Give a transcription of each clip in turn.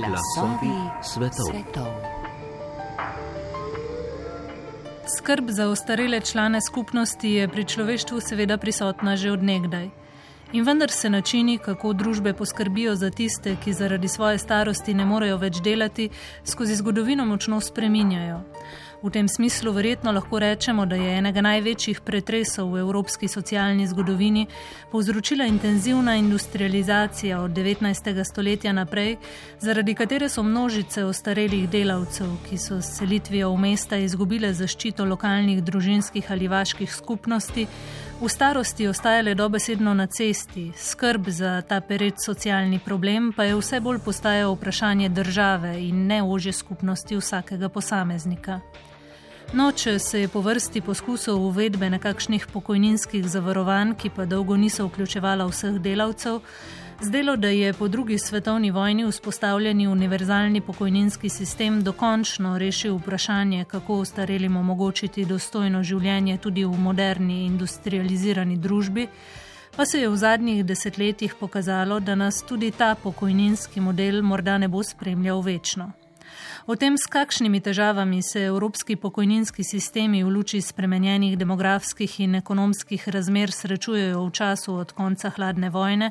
Glasovi svetov. svetov. Skrb za ostarele člane skupnosti je pri človeštvu seveda prisotna že odnegdaj. In vendar se načini, kako družbe poskrbijo za tiste, ki zaradi svoje starosti ne morejo več delati, skozi zgodovino močno spreminjajo. V tem smislu verjetno lahko rečemo, da je enega največjih pretresov v evropski socialni zgodovini povzročila intenzivna industrializacija od 19. stoletja naprej, zaradi katere so množice ostarelih delavcev, ki so s selitvijo v mesta izgubile zaščito lokalnih družinskih ali vaških skupnosti, v starosti ostajale dobesedno na cesti. Skrb za ta pereč socialni problem pa je vse bolj postajal vprašanje države in ne ože skupnosti vsakega posameznika. No, če se je po vrsti poskusov uvedbe nekakšnih pokojninskih zavarovanj, ki pa dolgo niso vključevala vseh delavcev, zdelo, da je po drugi svetovni vojni vzpostavljeni univerzalni pokojninski sistem dokončno rešil vprašanje, kako ostarelim omogočiti dostojno življenje tudi v moderni industrializirani družbi, pa se je v zadnjih desetletjih pokazalo, da nas tudi ta pokojninski model morda ne bo spremljal večno. O tem, s kakšnimi težavami se evropski pokojninski sistemi v luči spremenjenih demografskih in ekonomskih razmer srečujejo v času od konca hladne vojne,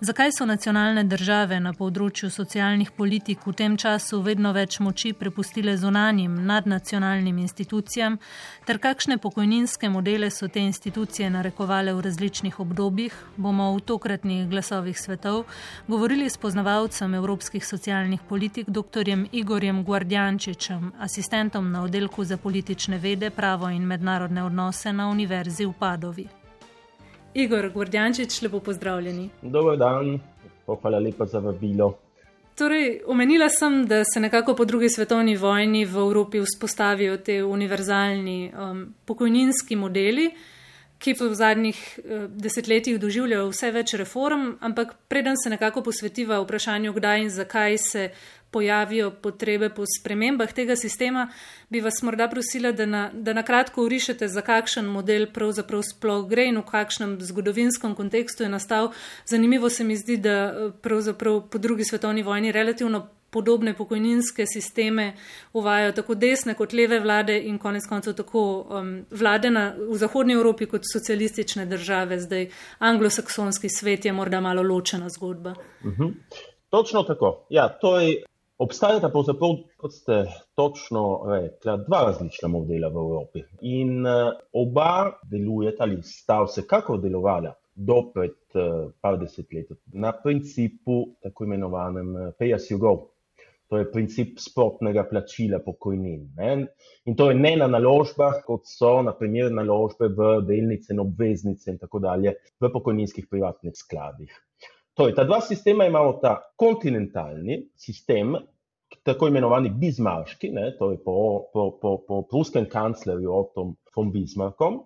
zakaj so nacionalne države na področju socialnih politik v tem času vedno več moči prepustile zunanjim nadnacionalnim institucijam, ter kakšne pokojninske modele so te institucije narekovale v različnih obdobjih, bomo v tokratnih glasovih svetov govorili s poznavalcem evropskih socialnih politik, dr. Igorjem Guardjančičem, asistentom na oddelku za politične vede, pravo in mednarodne odnose na Univerzi v Padovi. Igor Guardjančič, lepo pozdravljeni. Dobro dan, hvala lepa za vabilo. Torej, omenila sem, da se nekako po drugi svetovni vojni v Evropi vzpostavijo te univerzalni um, pokojninski modeli, ki v zadnjih uh, desetletjih doživljajo vse več reform, ampak preden se nekako posvetiva vprašanju, kdaj in zakaj se pojavijo potrebe po spremembah tega sistema, bi vas morda prosila, da na, da na kratko urišete, za kakšen model pravzaprav sploh gre in v kakšnem zgodovinskem kontekstu je nastal. Zanimivo se mi zdi, da eh, pravzaprav po drugi svetovni vojni relativno podobne pokojninske sisteme uvajajo tako desne kot leve vlade in konec koncev tako um, vlade na, v Zahodnji Evropi kot socialistične države. Zdaj anglosaksonski svet je morda malo ločena zgodba. Uh mhm. -huh. Točno tako. Ja, to je Obstajata pravzaprav, kot ste točno rekli, dva različna modela v Evropi. In uh, oba delujeta ali sta vsekakor delovala do pred uh, par desetletij na principu tako imenovanem uh, pay as you go. To je princip sprotnega plačila pokojnin. Ne? In to je ne na naložbah, kot so naprimer naložbe v delnice in obveznice in tako dalje v pokojninskih privatnih skladih. Torej, ta dva sistema imamo ta kontinentalni sistem, tako imenovani bizmarški, torej po, po, po, po pruskem kanclerju Otom von Bismarckom,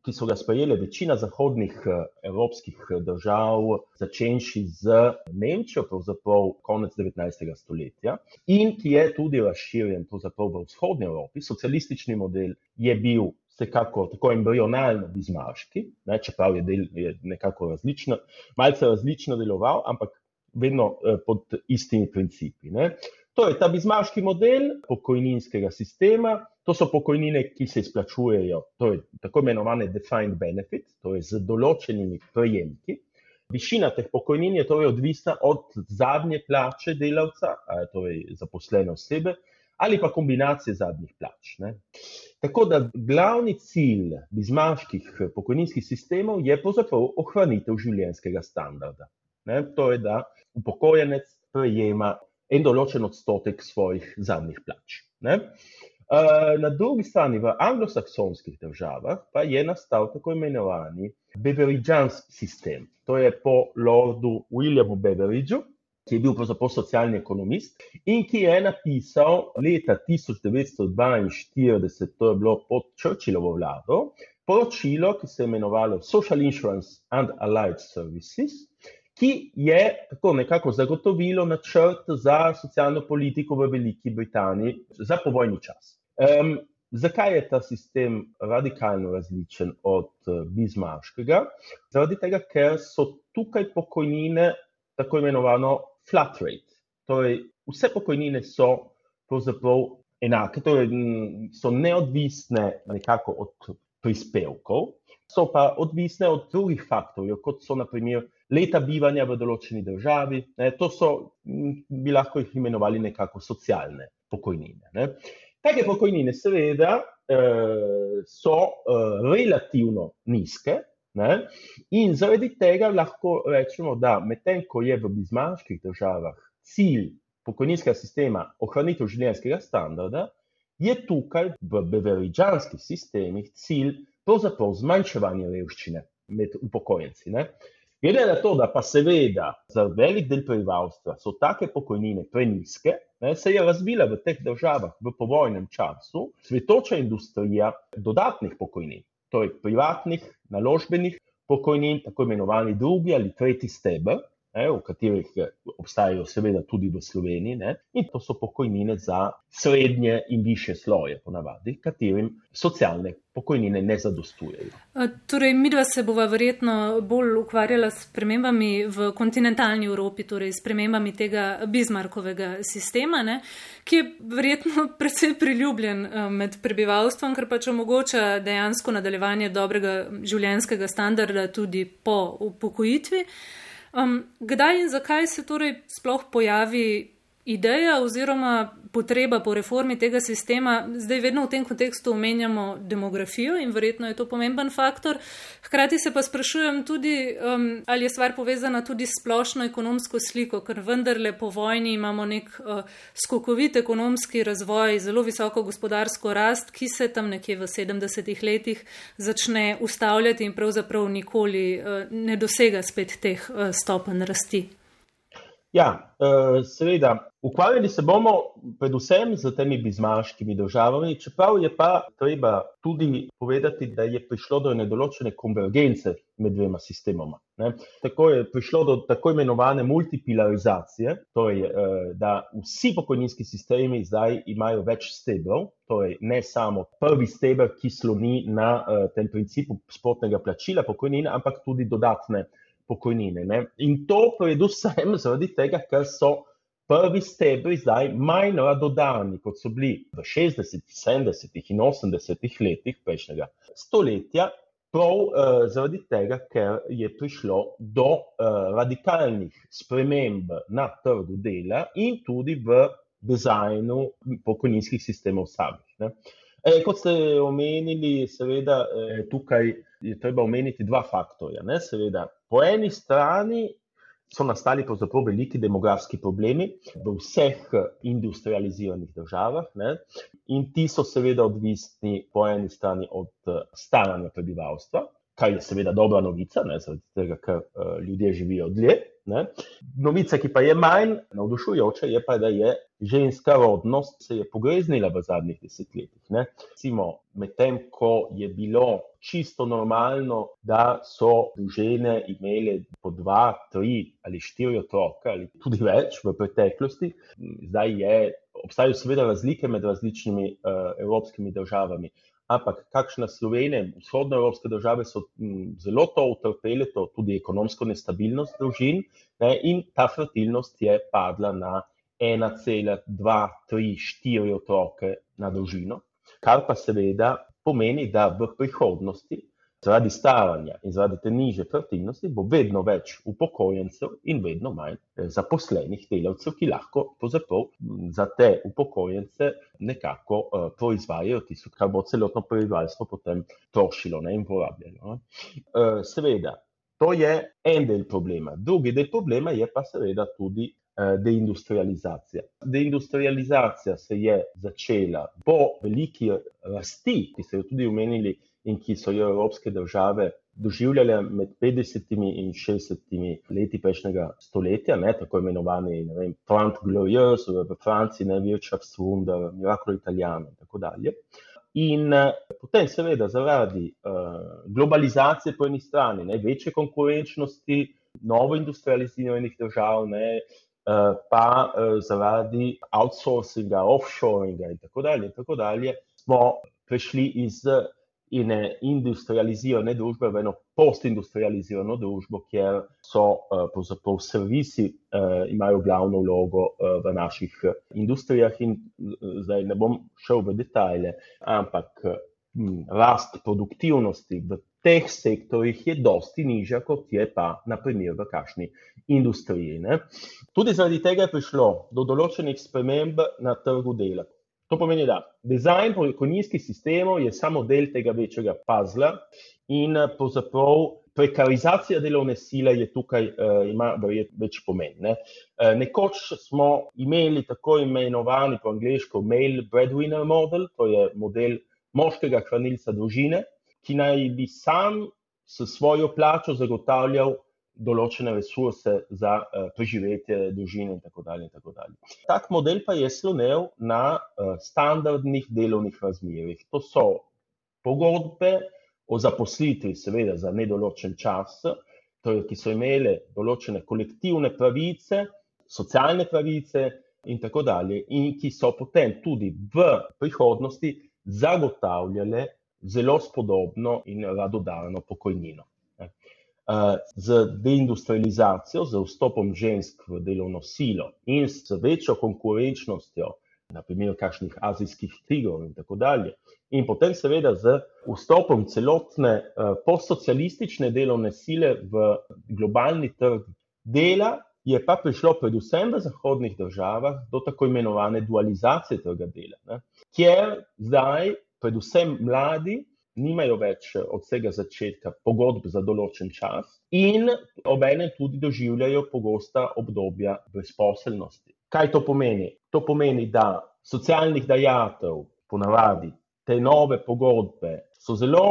ki so ga sprejeli večina zahodnih eh, evropskih eh, držav, začenši z Nemčijo, pravzaprav konec 19. stoletja, in ki je tudi razširjen v vzhodnji Evropi. Socialistični model je bil vsekako tako embrionalno bizmarški, ne, čeprav je, del, je nekako različno, malce različno deloval, ampak vedno eh, pod istimi principi. Ne. To je ta bizmarški model pokojninskega sistema. To so pokojnine, ki se izplačujejo, to je tako imenovane defined benefit, torej z določenimi prejemki. Višina teh pokojnin je torej odvisna od zadnje plače delavca, torej zaposlene osebe, ali pa kombinacije zadnjih plač. Ne. Tako da glavni cilj bizmarskih pokojninskih sistemov je pravzaprav ohranitev življenjskega standarda. Ne. To je, da upokojenec prejema en določen odstotek svojih zadnjih plač. Ne. Na drugi strani, v anglosaksonskih državah, pa je nastal tako imenovani Beveridžanski sistem. To je po lordu Williamu Beveridžu, ki je bil pravzaprav socialni ekonomist in ki je napisal leta 1942, to je bilo pod Churchillovo vlado, poročilo, ki se je imenovalo Social Insurance and Allied Services, ki je tako nekako zagotovilo načrt za socialno politiko v Veliki Britaniji za povojni čas. Um, zakaj je ta sistem radikalno različen od uh, Bismarškega? Zaradi tega, ker so tukaj pokojnine tako imenovano flat rate. Torej, vse pokojnine so pravzaprav enake, torej so neodvisne nekako od prispevkov, so pa odvisne od drugih faktorjev, kot so naprimer leta bivanja v določeni državi. Ne, to so, bi lahko jih imenovali nekako socialne pokojnine. Ne. Take pokojnine, seveda, eh, so eh, relativno nizke. Ne? In zaradi tega lahko rečemo, da medtem ko je v bizmanskih državah cilj pokojninskega sistema ohranitev življenjskega standarda, je tukaj v beveridžanskih sistemih cilj pravzaprav zmanjševanje revščine med upokojenci. Ne? Glede na to, da pa seveda za velik del prebivalstva so take pokojnine preniske, ne, se je razvila v teh državah v povojnem času svetoča industrija dodatnih pokojnin, torej privatnih, naložbenih pokojnin, tako imenovani drugi ali tretji stebr, v katerih eh, obstajajo, seveda, tudi v Sloveniji. Ne? In to so pokojnine za srednje in više sloje, ponavadi, katerim socialne pokojnine ne zadostujejo. Torej, mi dva se bova verjetno bolj ukvarjala s premembami v kontinentalni Evropi, torej s premembami tega Bismarckovega sistema, ne? ki je verjetno predvsej priljubljen med prebivalstvom, ker pač omogoča dejansko nadaljevanje dobrega življenjskega standarda tudi po upokojitvi. Um, kdaj in zakaj se torej sploh pojavi ideja oziroma potreba po reformi tega sistema? Zdaj vedno v tem kontekstu omenjamo demografijo in verjetno je to pomemben faktor. Hkrati se pa sprašujem tudi, um, ali je stvar povezana tudi s splošno ekonomsko sliko, ker vendarle po vojni imamo nek uh, skokovit ekonomski razvoj, zelo visoko gospodarsko rast, ki se tam nekje v 70-ih letih začne ustavljati in pravzaprav nikoli uh, ne dosega spet teh uh, stopenj rasti. Ja, eh, seveda, ukvarjali se bomo predvsem z temi bizmanskimi državami, čeprav je pa treba tudi povedati, da je prišlo do nedoločene konvergence med dvema sistemoma. Ne. Tako je prišlo do tako imenovane multipolarizacije, torej, eh, da vsi pokojninski sistemi zdaj imajo več stebrov, torej ne samo prvi stebr, ki sloni na eh, tem principu spotnega plačila pokojnine, ampak tudi dodatne pokojnine. Ne? In to predvsem zaradi tega, ker so prvi stebri zdaj manj radodani, kot so bili v 60, 70 in 80 letih prejšnjega stoletja. Prav uh, zaradi tega, ker je prišlo do uh, radikalnih sprememb na trgu dela in tudi v dizajnu pokojninskih sistemov samih. E, kot ste omenili, seveda e, tukaj je treba omeniti dva faktorja. Ne? Seveda, po eni strani so nastali veliki demografski problemi v vseh industrializiranih državah ne? in ti so seveda odvisni po eni strani od staranja prebivalstva, kar je seveda dobra novica, ne? zaradi tega, ker uh, ljudje živijo dlje. Ne? Novica, ki pa je manj navdušujoča, je pa, da je ženska rodnost se je pogreznila v zadnjih desetletjih. Recimo, medtem ko je bilo čisto normalno, da so žene imele po dva, tri ali štiri otroke ali tudi več v preteklosti, zdaj je, obstajajo seveda razlike med različnimi uh, evropskimi državami. Ampak kakšna Slovenija, vzhodnoevropske države so m, zelo to utrpele, to tudi ekonomsko nestabilnost družin, ne, in ta fertilnost je padla na 1,2-3-4 otroke na družino, kar pa seveda pomeni, da v prihodnosti zaradi staranja in zaradi te niže fertilnosti bo vedno več upokojencev in vedno manj eh, zaposlenih delavcev, ki lahko za te upokojence nekako uh, proizvajajo tisto, kar bo celotno prebivalstvo potem trošilo ne, in porabljalo. Uh, seveda, to je en del problema. Drugi del problema je pa seveda tudi deindustrializacija. Deindustrializacija se je začela po veliki rasti, ki ste jo tudi omenili, in ki so jo evropske države doživljale med 50 in 60 leti prejšnjega stoletja, ne, tako imenovani Front Glorious v Franciji, ne Wirtschaftswunder, Miracolo Italiano in tako dalje. In uh, potem, seveda, zaradi uh, globalizacije po eni strani, ne, večje konkurenčnosti novo industrializiranih držav, ne, uh, pa uh, zaradi outsourcinga, offshoringa in tako dalje, in tako dalje smo prišli iz in ne industrializirane družbe v eno postindustrializirano družbo, kjer so pravzaprav servisi imajo glavno vlogo v naših industrijah in zdaj ne bom šel v detajle, ampak rast produktivnosti v teh sektorjih je dosti nižja, kot je pa naprimer v kakšni industriji. Ne. Tudi zaradi tega je prišlo do določenih sprememb na trgu dela. To pomeni, da dizajn pokojninskih sistemov je samo del tega večjega pazla in pravzaprav prekarizacija delovne sile je tukaj, ima več pomen, ne. Nekoč smo imeli tako imenovani po angleško male breadwinner model, to je model moškega hranilca družine, ki naj bi sam s svojo plačo zagotavljal določene resurse za preživetje družine in tako dalje in tako dalje. Tak model pa je slonel na standardnih delovnih razmerjih. To so pogodbe o zaposlitvi, seveda za nedoločen čas, torej ki so imele določene kolektivne pravice, socialne pravice in tako dalje, in ki so potem tudi v prihodnosti zagotavljale zelo spodobno in radodarno pokojnino. Z deindustrializacijo, z vstopom žensk v delovno silo in z večjo konkurenčnostjo, na primer kakšnih azijskih tigrov in tako dalje, in potem seveda z vstopom celotne postsocialistične delovne sile v globalni trg dela je pa prišlo predvsem v zahodnih državah do tako imenovane dualizacije trga dela, ne, kjer zdaj predvsem mladi nimajo več od vsega začetka pogodb za določen čas in obenem tudi doživljajo pogosta obdobja brezposelnosti. Kaj to pomeni? To pomeni, da socialnih dajatev ponavadi te nove pogodbe so zelo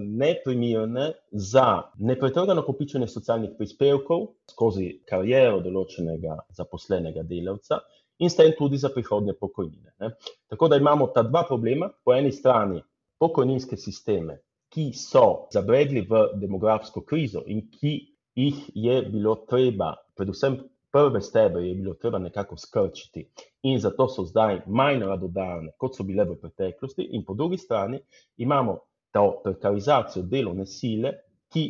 neprimerne za nepretrgano kopičenje socialnih prispevkov skozi kariero določenega zaposlenega delavca in s tem tudi za prihodnje pokojnine, ne. Tako da imamo ta dva problema, po eni strani pokojninske sisteme, ki so zabredli v demografsko krizo in ki jih je bilo treba, predvsem prve stebre je bilo treba nekako skrčiti, in zato so zdaj manj radodarne, kot so bile v preteklosti, in po drugi strani imamo to prekarizacijo delovne sile, ki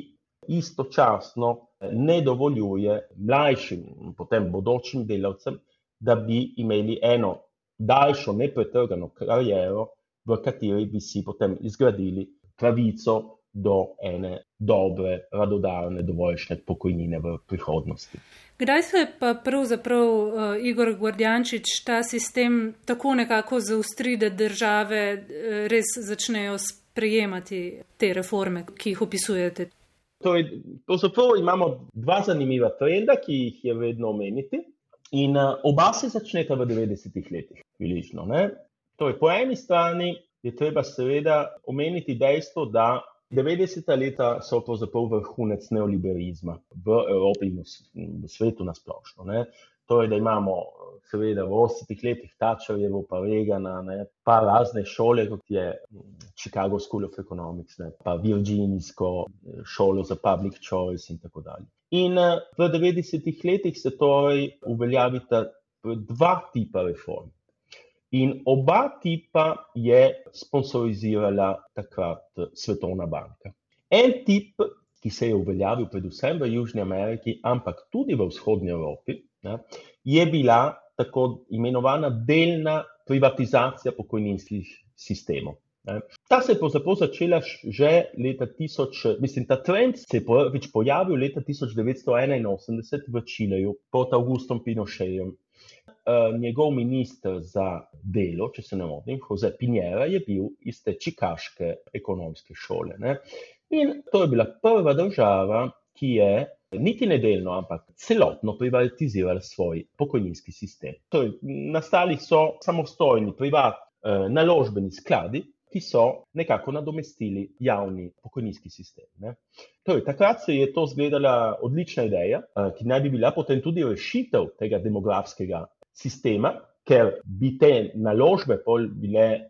istočasno ne dovoljuje mlajšim potem bodočim delavcem, da bi imeli eno daljšo nepretrgano kariero, v kateri bi si potem izgradili pravico do ene dobre, radodarne, dovoljšne pokojnine v prihodnosti. Kdaj se pa pravzaprav, Igor Gordjančič, ta sistem tako nekako zaostri, da države res začnejo sprejemati te reforme, ki jih opisujete? Torej, pravzaprav imamo dva zanimiva trenda, ki jih je vredno omeniti, in oba se začneta v devetdesetih letih približno, ne. Torej po eni strani je treba seveda omeniti dejstvo, da devetdeseta leta so pravzaprav vrhunec neoliberalizma v Evropi in v svetu na splošno, ne. Torej, da imamo seveda v osemdesetih letih Thatcherjevo pa Reagana, ne, pa razne šole, kot je Chicago School of Economics, ne, pa virginijsko šolo za public choice in tako dalje. In v devetdesetih letih se torej uveljavita dva tipa reform. In oba tipa je sponzorizirala takrat Svetovna banka. En tip, ki se je uveljavil predvsem v Južni Ameriki, ampak tudi v Vzhodni Evropi, ne, je bila tako imenovana delna privatizacija pokojninskih sistemov, ne. Ta se je pravzaprav začela že leta tisoč, mislim, ta trend se je prvič pojavil leta tisoč devetsto enainosemdeset v Čileju pod Augustom Pinochejem. Njegov minister za delo, če se ne motim, Jose Piñera, je bil iz te čikaške ekonomske šole, ne. In to je bila prva država, ki je niti ne delno, ampak celotno privatizirala svoj pokojninski sistem. Torej, nastali so samostojni naložbeni skladi, ki so nekako nadomestili javni pokojninski sistem, ne. Torej takrat se je to izgledala odlična ideja, ki naj bi bila potem tudi rešitev tega demografskega sistema, ker bi te naložbe pol bile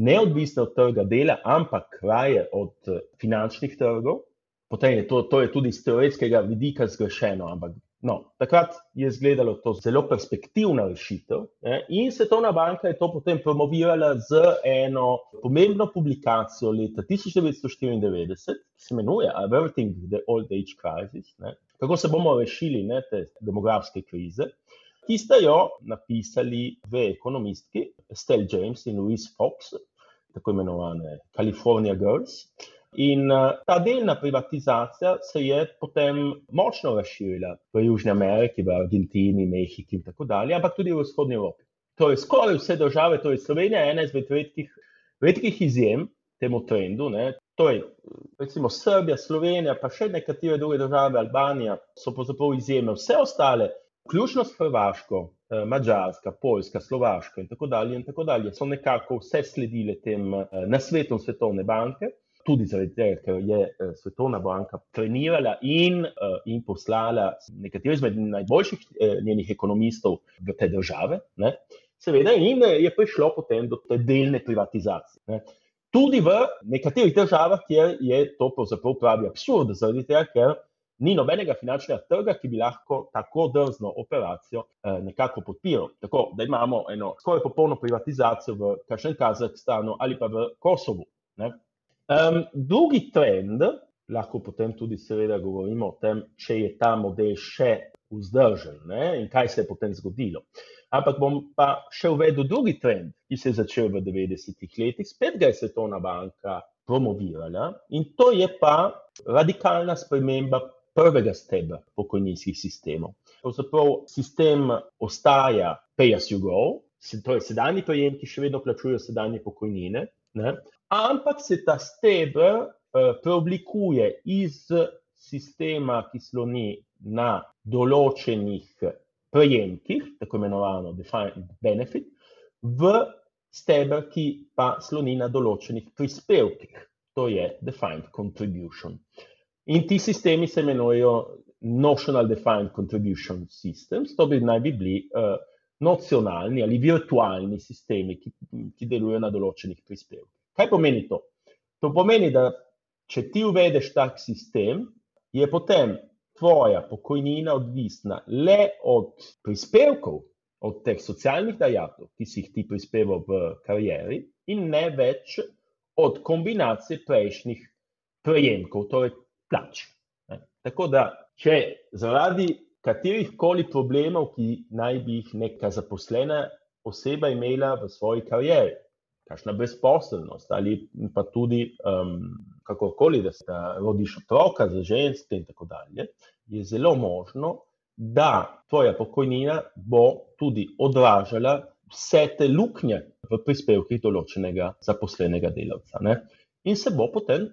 neodvisne od trga dela, ampak raje od finančnih trgov. Potem je to, to je tudi s teoretskega vidika zgrešeno, ampak No, takrat je izgledalo to zelo perspektivna rešitev ne? in Svetovna banka je to potem promovirala z eno pomembno publikacijo leta 1994, ki se imenuje Averting the Old Age Crisis, ne? kako se bomo rešili ne, te demografske krize, ki sta jo napisali dve ekonomistki, Estelle James in Louise Fox, tako imenovane California Girls. In uh, ta delna privatizacija se je potem močno razširila v Južni Ameriki, v Argentini, Mehiki in tako dalje, ampak tudi v vzhodnji Evropi. Torej, skoraj vse države, Slovenija je ena izmed redkih, redkih izjem temu trendu. Ne. Torej, recimo Srbija, Slovenija, pa še nekatere druge države, Albanija, so pravzaprav izjeme. Vse ostale, vključno s Hrvaško, eh, Mačarska, Poljska, Slovaška in tako dalje, in tako dalje, so nekako vse sledile tem eh, nasvetom Svetovne banke tudi zaradi tega, ker je uh, Svetovna banka trenirala in, in poslala nekatere izmed najboljših njenih ekonomistov v te države. Ne? Seveda, in je prišlo potem do te delne privatizacije. Ne? Tudi v nekaterih državah, kjer je to pravzaprav pravi absurd, zaradi tega, ker ni nobenega finančnega trga, ki bi lahko tako drzno operacijo eh, nekako podpiral. Tako da imamo eno skoraj popolno privatizacijo v kažem Kazahstanu ali pa v Kosovu. Ne? Um, drugi trend, lahko potem tudi seveda govorimo o tem, če je ta model še vzdržen ne? in kaj se je potem zgodilo. Ampak bom pa še uvedel drugi trend, ki se je začel v 90-ih letih, spet ga je Svetovna banka promovirala in to je pa radikalna sprememba prvega stebra pokojninskih sistemov. Pravzaprav sistem ostaja pay as you go, torej sedajni prejemki še vedno plačujejo sedajne pokojnine, ne? ampak se ta stebr uh, preoblikuje iz sistema, ki sloni na določenih prejemkih, tako imenovano defined benefit, v stebr, ki pa sloni na določenih prispevkih, to je defined contribution. In ti sistemi se imenujejo notional defined contribution systems, to bi naj bi bili uh, nocionalni ali virtualni sistemi, ki, ki delujejo na določenih prispevkih. Kaj pomeni to? To pomeni, da če ti uvedeš tak sistem, je potem tvoja pokojnina odvisna le od prispevkov, od teh socialnih dajatev, ki si jih ti prispeval v karieri, in ne več od kombinacije prejšnjih prejemkov, torej plač. Tako da, če zaradi katerih koli problemov, ki naj bi jih neka zaposlena oseba imela v svoji karieri, kakšna brezposelnost ali pa tudi um, kakorkoli, da se rodiš otroka za ženske in tako dalje, je zelo možno, da tvoja pokojnina bo tudi odražala vse te luknje v prispevkih določenega zaposlenega delavca. Ne? In se bo potem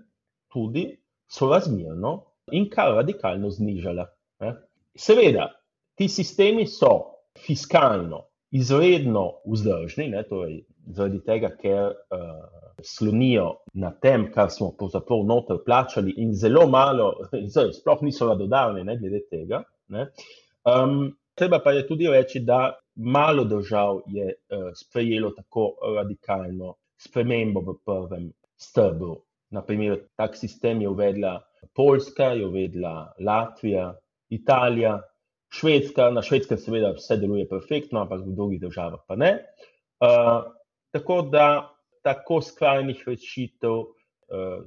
tudi sorazmerno in kar radikalno znižala. Ne? Seveda, ti sistemi so fiskalno izredno vzdržni, ne, torej zaradi tega, ker uh, slonijo na tem, kar smo pravzaprav noter plačali, in zelo malo, zdaj, sploh niso radodavni, ne glede tega. Um, treba pa je tudi reči, da malo držav je uh, sprejelo tako radikalno spremembo v prvem stebru. Naprimer, tak sistem je uvedla Poljska, je uvedla Latvija, Italija, Švedska, na švedskem seveda vse deluje perfektno, ampak v drugih državah pa ne. Uh, tako da tako skrajnih rešitev uh,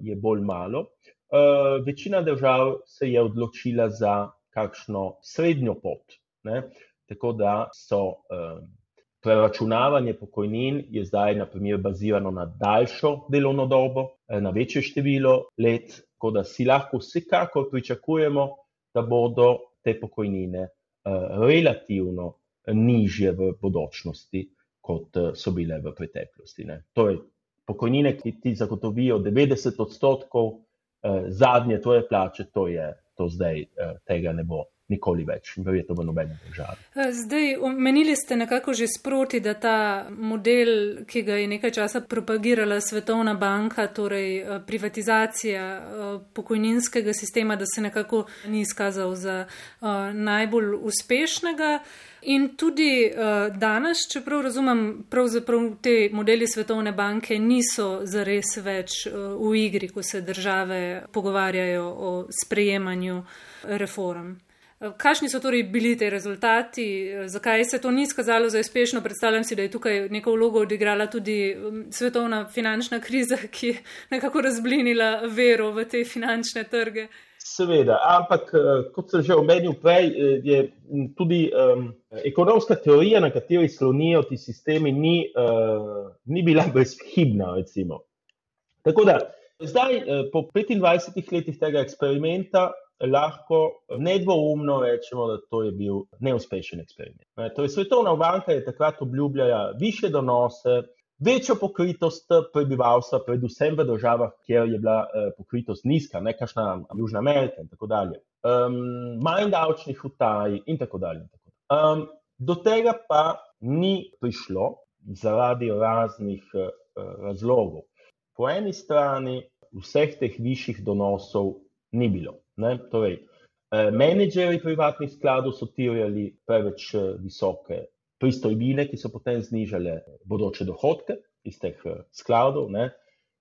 je bolj malo. Uh, večina držav se je odločila za kakšno srednjo pot. Ne? Tako da so uh, preračunavanje pokojnin je zdaj, na primer, bazirano na daljšo delovno dobo, na večje število let, tako da si lahko vsekakor pričakujemo, da bodo te pokojnine uh, relativno nižje v bodočnosti kot eh, so bile v preteklosti. Ne. Torej, pokojnine, ki ti zagotovijo 90 odstotkov eh, zadnje tvoje plače, to je to zdaj, eh, tega ne bo. Nikoli več, verjetno v nobeni državi. Eh, zdaj, omenili ste nekako že sproti, da ta model, ki ga je nekaj časa propagirala Svetovna banka, torej eh, privatizacija pokojninskega sistema, da se nekako ni izkazal za najbolj uspešnega. In tudi uh, danes, čeprav razumem, pravzaprav te modeli Svetovne banke niso zares več uh, v igri, ko se države pogovarjajo o sprejemanju reform. Kakšni so torej bili ti rezultati, zakaj se to ni skazalo za uspešno? Predstavljam si, da je tukaj neko vlogo odigrala tudi um, svetovna finančna kriza, ki je nekako razblinila vero v te finančne trge. Seveda, ampak eh, kot sem že omenil prej, eh, je tudi um, ekonomska teorija, na kateri slonijo ti sistemi, ni, uh, ni bila brezhibna. Recimo. Tako da zdaj, po 25 letih tega eksperimenta, lahko nedvoumno rečemo, da to je bil neuspešen eksperiment. Torej, Svetovna banka je takrat obljubljala više donose, večjo pokritost prebivalstva, predvsem v državah, kjer je bila uh, pokritost nizka, ne kašna Južna Amerika in tako dalje. Um, manj davčnih utaj in tako dalje. Um, do tega pa ni prišlo zaradi raznih uh, razlogov. Po eni strani vseh teh višjih donosov ni bilo. Torej, uh, menedžeri privatnih skladov so tirjali preveč uh, visoke pristojbine, ki so potem znižale bodoče dohodke iz teh eh, skladov. Ne.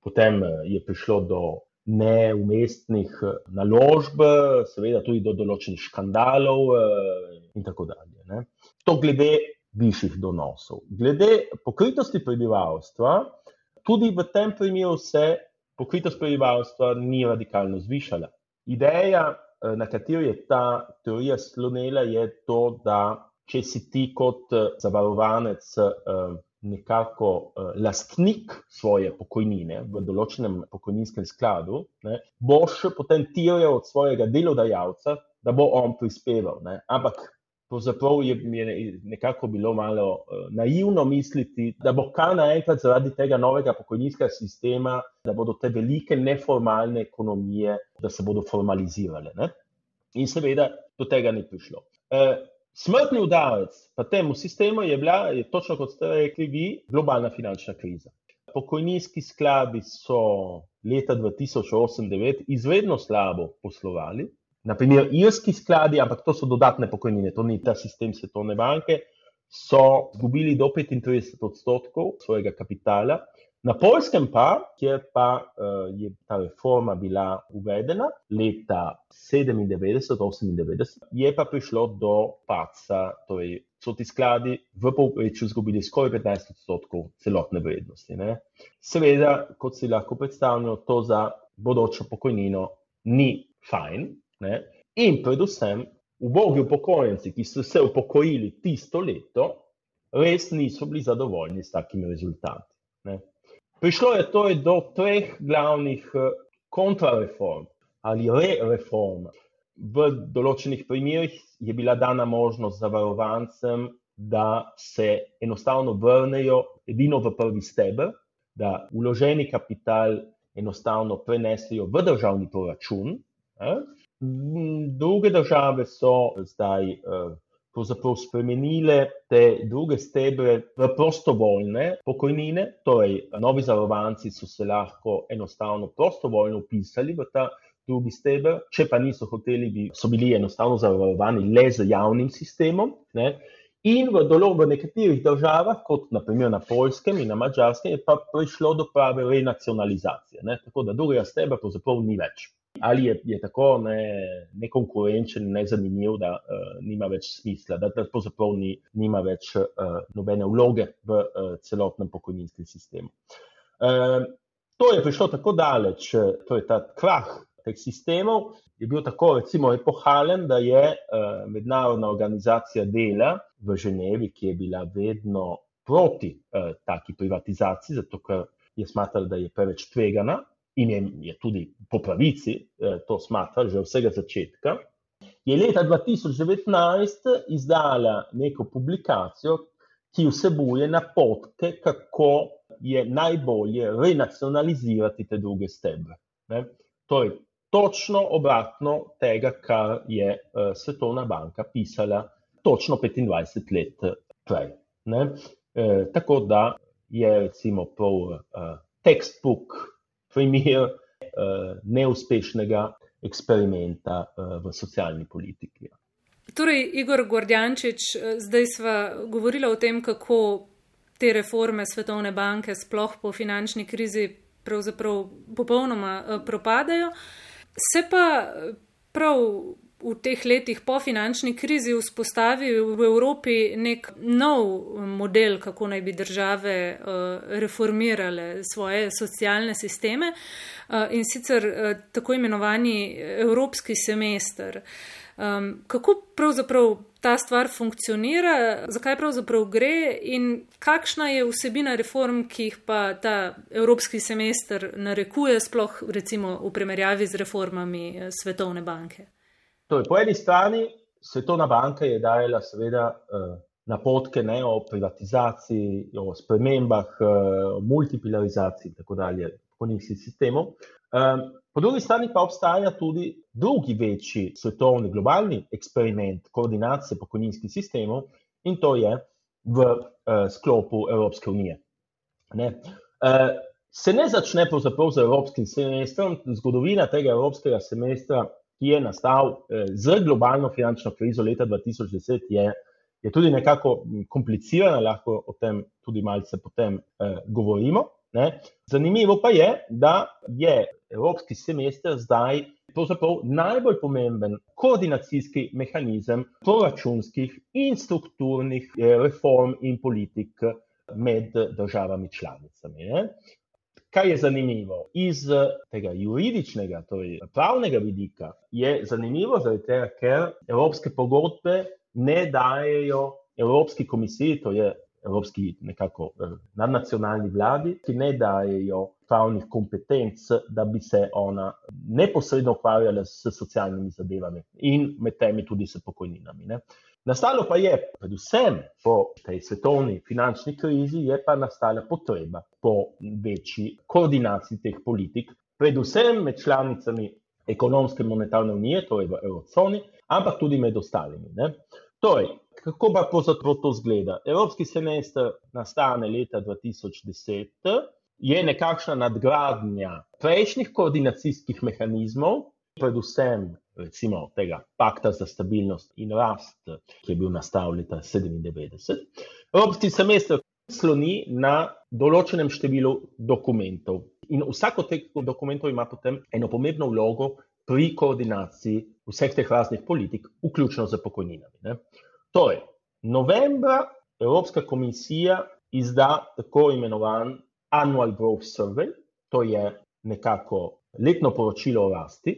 Potem eh, je prišlo do neumestnih eh, naložb, seveda tudi do določenih škandalov in tako dalje. Ne. To glede višjih donosov. Glede pokritosti prebivalstva, tudi v tem primeru se pokritost prebivalstva ni radikalno zvišala. Ideja, na kateri je ta teorija slonela, je to, da če si ti kot eh, zavarovanec eh, nekako eh, lastnik svoje pokojnine v določenem pokojninskem skladu, ne, boš potem tirjal od svojega delodajalca, da bo on prispeval. Ne. Ampak pravzaprav je, je nekako bilo malo naivno misliti, da bo kar naenkrat zaradi tega novega pokojninskega sistema, da bodo te velike neformalne ekonomije, da se bodo formalizirale. Ne. In seveda do tega ni prišlo. Smrtni udarec pa temu sistemu je bila, je točno kot ste rekli, vi, globalna finančna kriza. Pokojninski skladi so leta 2008-2009 izredno slabo poslovali, naprimer irski skladi, ampak to so dodatne pokojnine, to ni ta sistem svetovne banke, so izgubili do 35 odstotkov svojega kapitala, Na polskem pa, kjer pa uh, je ta reforma bila uvedena leta 97-98, je pa prišlo do paca, torej so ti skladi v povprečju izgubili skoraj 15 odstotkov celotne vrednosti. Ne. Seveda, kot si lahko predstavljamo, to za bodočo pokojnino ni fajn. Ne. In predvsem, ubogi upokojenci, ki so se upokojili tisto leto, res niso bili zadovoljni s takimi rezultati. Ne. Prišlo je torej do treh glavnih eh, kontrareform ali re-reform. V določenih primerjih je bila dana možnost zavarovancem, da se enostavno vrnejo edino v prvi steber, da uloženi kapital enostavno prenesijo v državni proračun. Druge države so zdaj eh, pravzaprav spremenile te druge stebre v prostovoljne pokojnine, torej novi zavarovanci so se lahko enostavno prostovoljno upisali v ta drugi steber, če pa niso hoteli, bi, so bili enostavno zavarovani le z javnim sistemom. Ne. In v določenih nekaterih državah, kot naprimer na Poljskem in na Mačarskem, je pa prišlo do prave renacionalizacije. Ne. Tako da drugega stebra pravzaprav ni več ali je, je tako nekonkurenčen, ne nezanimiv, da uh, nima več smisla, da pravzaprav ni, nima več uh, nobene vloge v uh, celotnem pokojninskem sistemu. Uh, to je prišlo tako daleč, to je ta krah teh sistemov, je bil tako recimo epohalen, da je uh, mednarodna organizacija dela v Ženevi, ki je bila vedno proti uh, taki privatizaciji, zato ker je smatrala, da je preveč tvegana in je, je tudi po pravici eh, to smatra že od vsega začetka, je leta 2019 izdala neko publikacijo, ki vsebuje napotke, kako je najbolje renacionalizirati te druge stebre. Ne? Torej, točno obratno tega, kar je uh, Svetovna banka pisala točno 25 let prej. E, tako da je recimo prav uh, textbook primer uh, neuspešnega eksperimenta uh, v socialni politiki. Torej, Igor Gordjančič, eh, zdaj smo govorili o tem, kako te reforme Svetovne banke, sploh po finančni krizi, pravzaprav popolnoma propadajo. Se pa prav v teh letih po finančni krizi vzpostavil v Evropi nek nov model, kako naj bi države uh, reformirale svoje socialne sisteme uh, in sicer uh, tako imenovani evropski semester. Um, kako pravzaprav ta stvar funkcionira, zakaj pravzaprav gre in kakšna je vsebina reform, ki jih pa ta evropski semester narekuje, sploh recimo v primerjavi z reformami Svetovne banke? Torej, po eni strani Svetovna banka je dajala seveda uh, napotke ne, o privatizaciji, o spremembah, uh, o multipolarizaciji in tako dalje pokojninskih sistemov. Um, po drugi strani pa obstaja tudi drugi večji svetovni globalni eksperiment koordinacije pokojninskih sistemov in to je v uh, sklopu Evropske unije. Ne. Se ne začne pravzaprav z evropskim semestrom, zgodovina tega evropskega semestra ki je nastal eh, z globalno finančno krizo leta 2010, je, je tudi nekako komplicirana, lahko o tem tudi malce potem eh, govorimo. Ne. Zanimivo pa je, da je evropski semester zdaj najbolj pomemben koordinacijski mehanizem proračunskih in strukturnih eh, reform in politik med državami članicami. Ne. Kaj je zanimivo? Iz eh, tega juridičnega, torej pravnega vidika, je zanimivo, tega, ker evropske pogodbe ne dajejo Evropski komisiji, to je Evropski nekako eh, nadnacionalni vladi, ki ne dajejo pravnih kompetenc, da bi se ona neposredno ukvarjala s socialnimi zadevami in med temi tudi s pokojninami. Ne. Nastalo pa je, predvsem po tej svetovni finančni krizi, je pa nastala potreba po večji koordinaciji teh politik, predvsem med članicami ekonomske monetarne unije, torej v eurozoni, ampak tudi med ostalimi. Ne. Torej, kako pa pravzaprav to zgleda? Evropski semester nastane leta 2010, je nekakšna nadgradnja prejšnjih koordinacijskih mehanizmov, predvsem recimo tega pakta za stabilnost in rast, ki je bil nastavljen leta 1997. Evropski semester sloni na določenem številu dokumentov in vsak od teh dokumentov ima potem eno pomembno vlogo pri koordinaciji vseh teh raznih politik, vključno z pokojninami. Ne. Torej, novembra Evropska komisija izda tako imenovan Annual Growth Survey, to je nekako letno poročilo o rasti,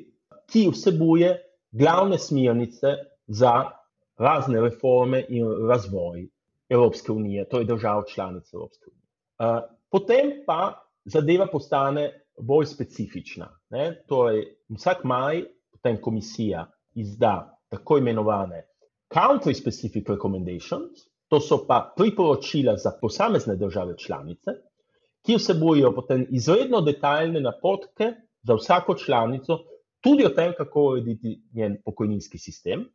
ki vsebuje glavne smernice za razne reforme in razvoj Evropske unije, to je držav članic Evropske unije. Uh, potem pa zadeva postane bolj specifična. Ne? Torej, vsak maj potem komisija izda tako imenovane country specific recommendations, to so pa priporočila za posamezne države članice, ki vsebujejo potem izredno detaljne napotke za vsako članico, tudi o tem, kako urediti njen pokojninski sistem.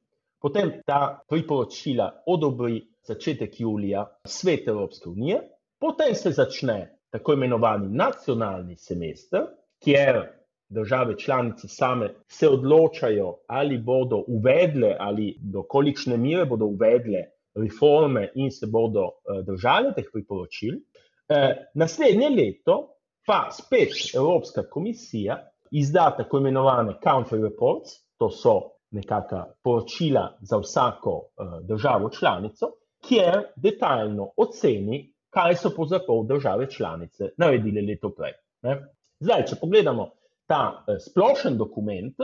Potem ta priporočila odobri začetek julija svet Evropske unije, potem se začne tako imenovani nacionalni semester, kjer države članice same se odločajo, ali bodo uvedle, ali do kolikšne mere bodo uvedle reforme in se bodo uh, držale teh priporočil. Uh, naslednje leto pa spet Evropska komisija izda tako imenovane country reports, to so nekakšna poročila za vsako uh, državo članico, kjer detaljno oceni, kaj so pravzaprav države članice naredile leto prej. Ne? Zdaj, če pogledamo ta uh, splošen dokument,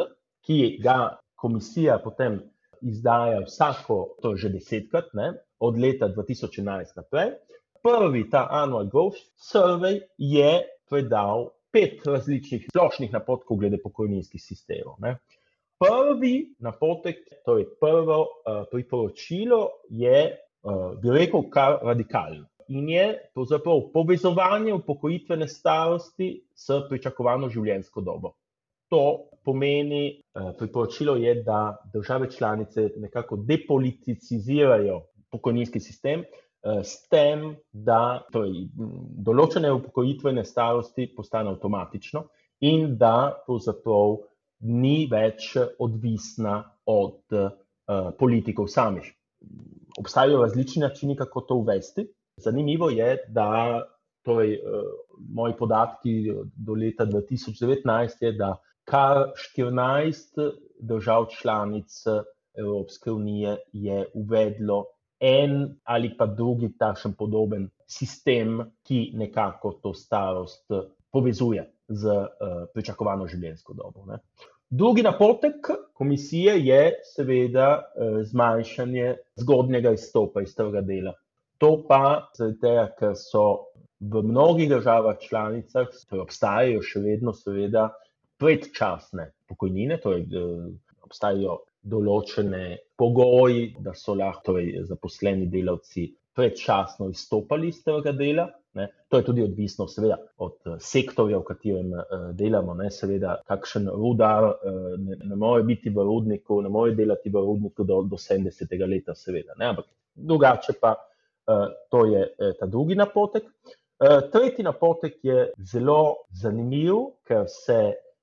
ki ga komisija potem izdaja vsako, to je že desetkrat, ne? od leta 2011 naprej. Prvi ta Annual Growth Survey je predal pet različnih splošnih napotkov glede pokojninskih sistemov. Ne. Prvi napotek, torej prvo uh, priporočilo, je, uh, bi rekel, kar radikalno. In je pravzaprav povezovanje upokojitvene starosti s pričakovano življenjsko dobo. To pomeni, uh, priporočilo je, da države članice nekako depoliticizirajo pokojninski sistem, Eh, s tem, da torej, določene upokojitvene starosti postane avtomatično in da pravzaprav ni več odvisna od uh, politikov samih. Obstajajo različni načini, kako to uvesti. Zanimivo je, da torej, uh, moji podatki do leta 2019 je, da kar 14 držav članic Evropske unije je uvedlo en ali pa drugi takšen podoben sistem, ki nekako to starost povezuje z uh, pričakovano življenjsko dobo. Ne. Drugi napotek komisije je seveda uh, zmanjšanje zgodnjega izstopa iz trga dela. To pa zaradi tega, ker so v mnogih državah članicah, torej obstajajo še vedno seveda predčasne pokojnine, torej uh, obstajajo določene pogoji, da so lahko torej, zaposleni delavci predčasno izstopali iz tega dela. Ne. To je tudi odvisno, seveda, od uh, sektorja, v katerem uh, delamo. Ne. Seveda, kakšen rudar uh, ne, ne more biti v rudniku, ne more delati v rudniku do, do 70. leta, seveda. Ne. Ampak drugače pa uh, to je uh, ta drugi napotek. Uh, tretji napotek je zelo zanimiv, ker se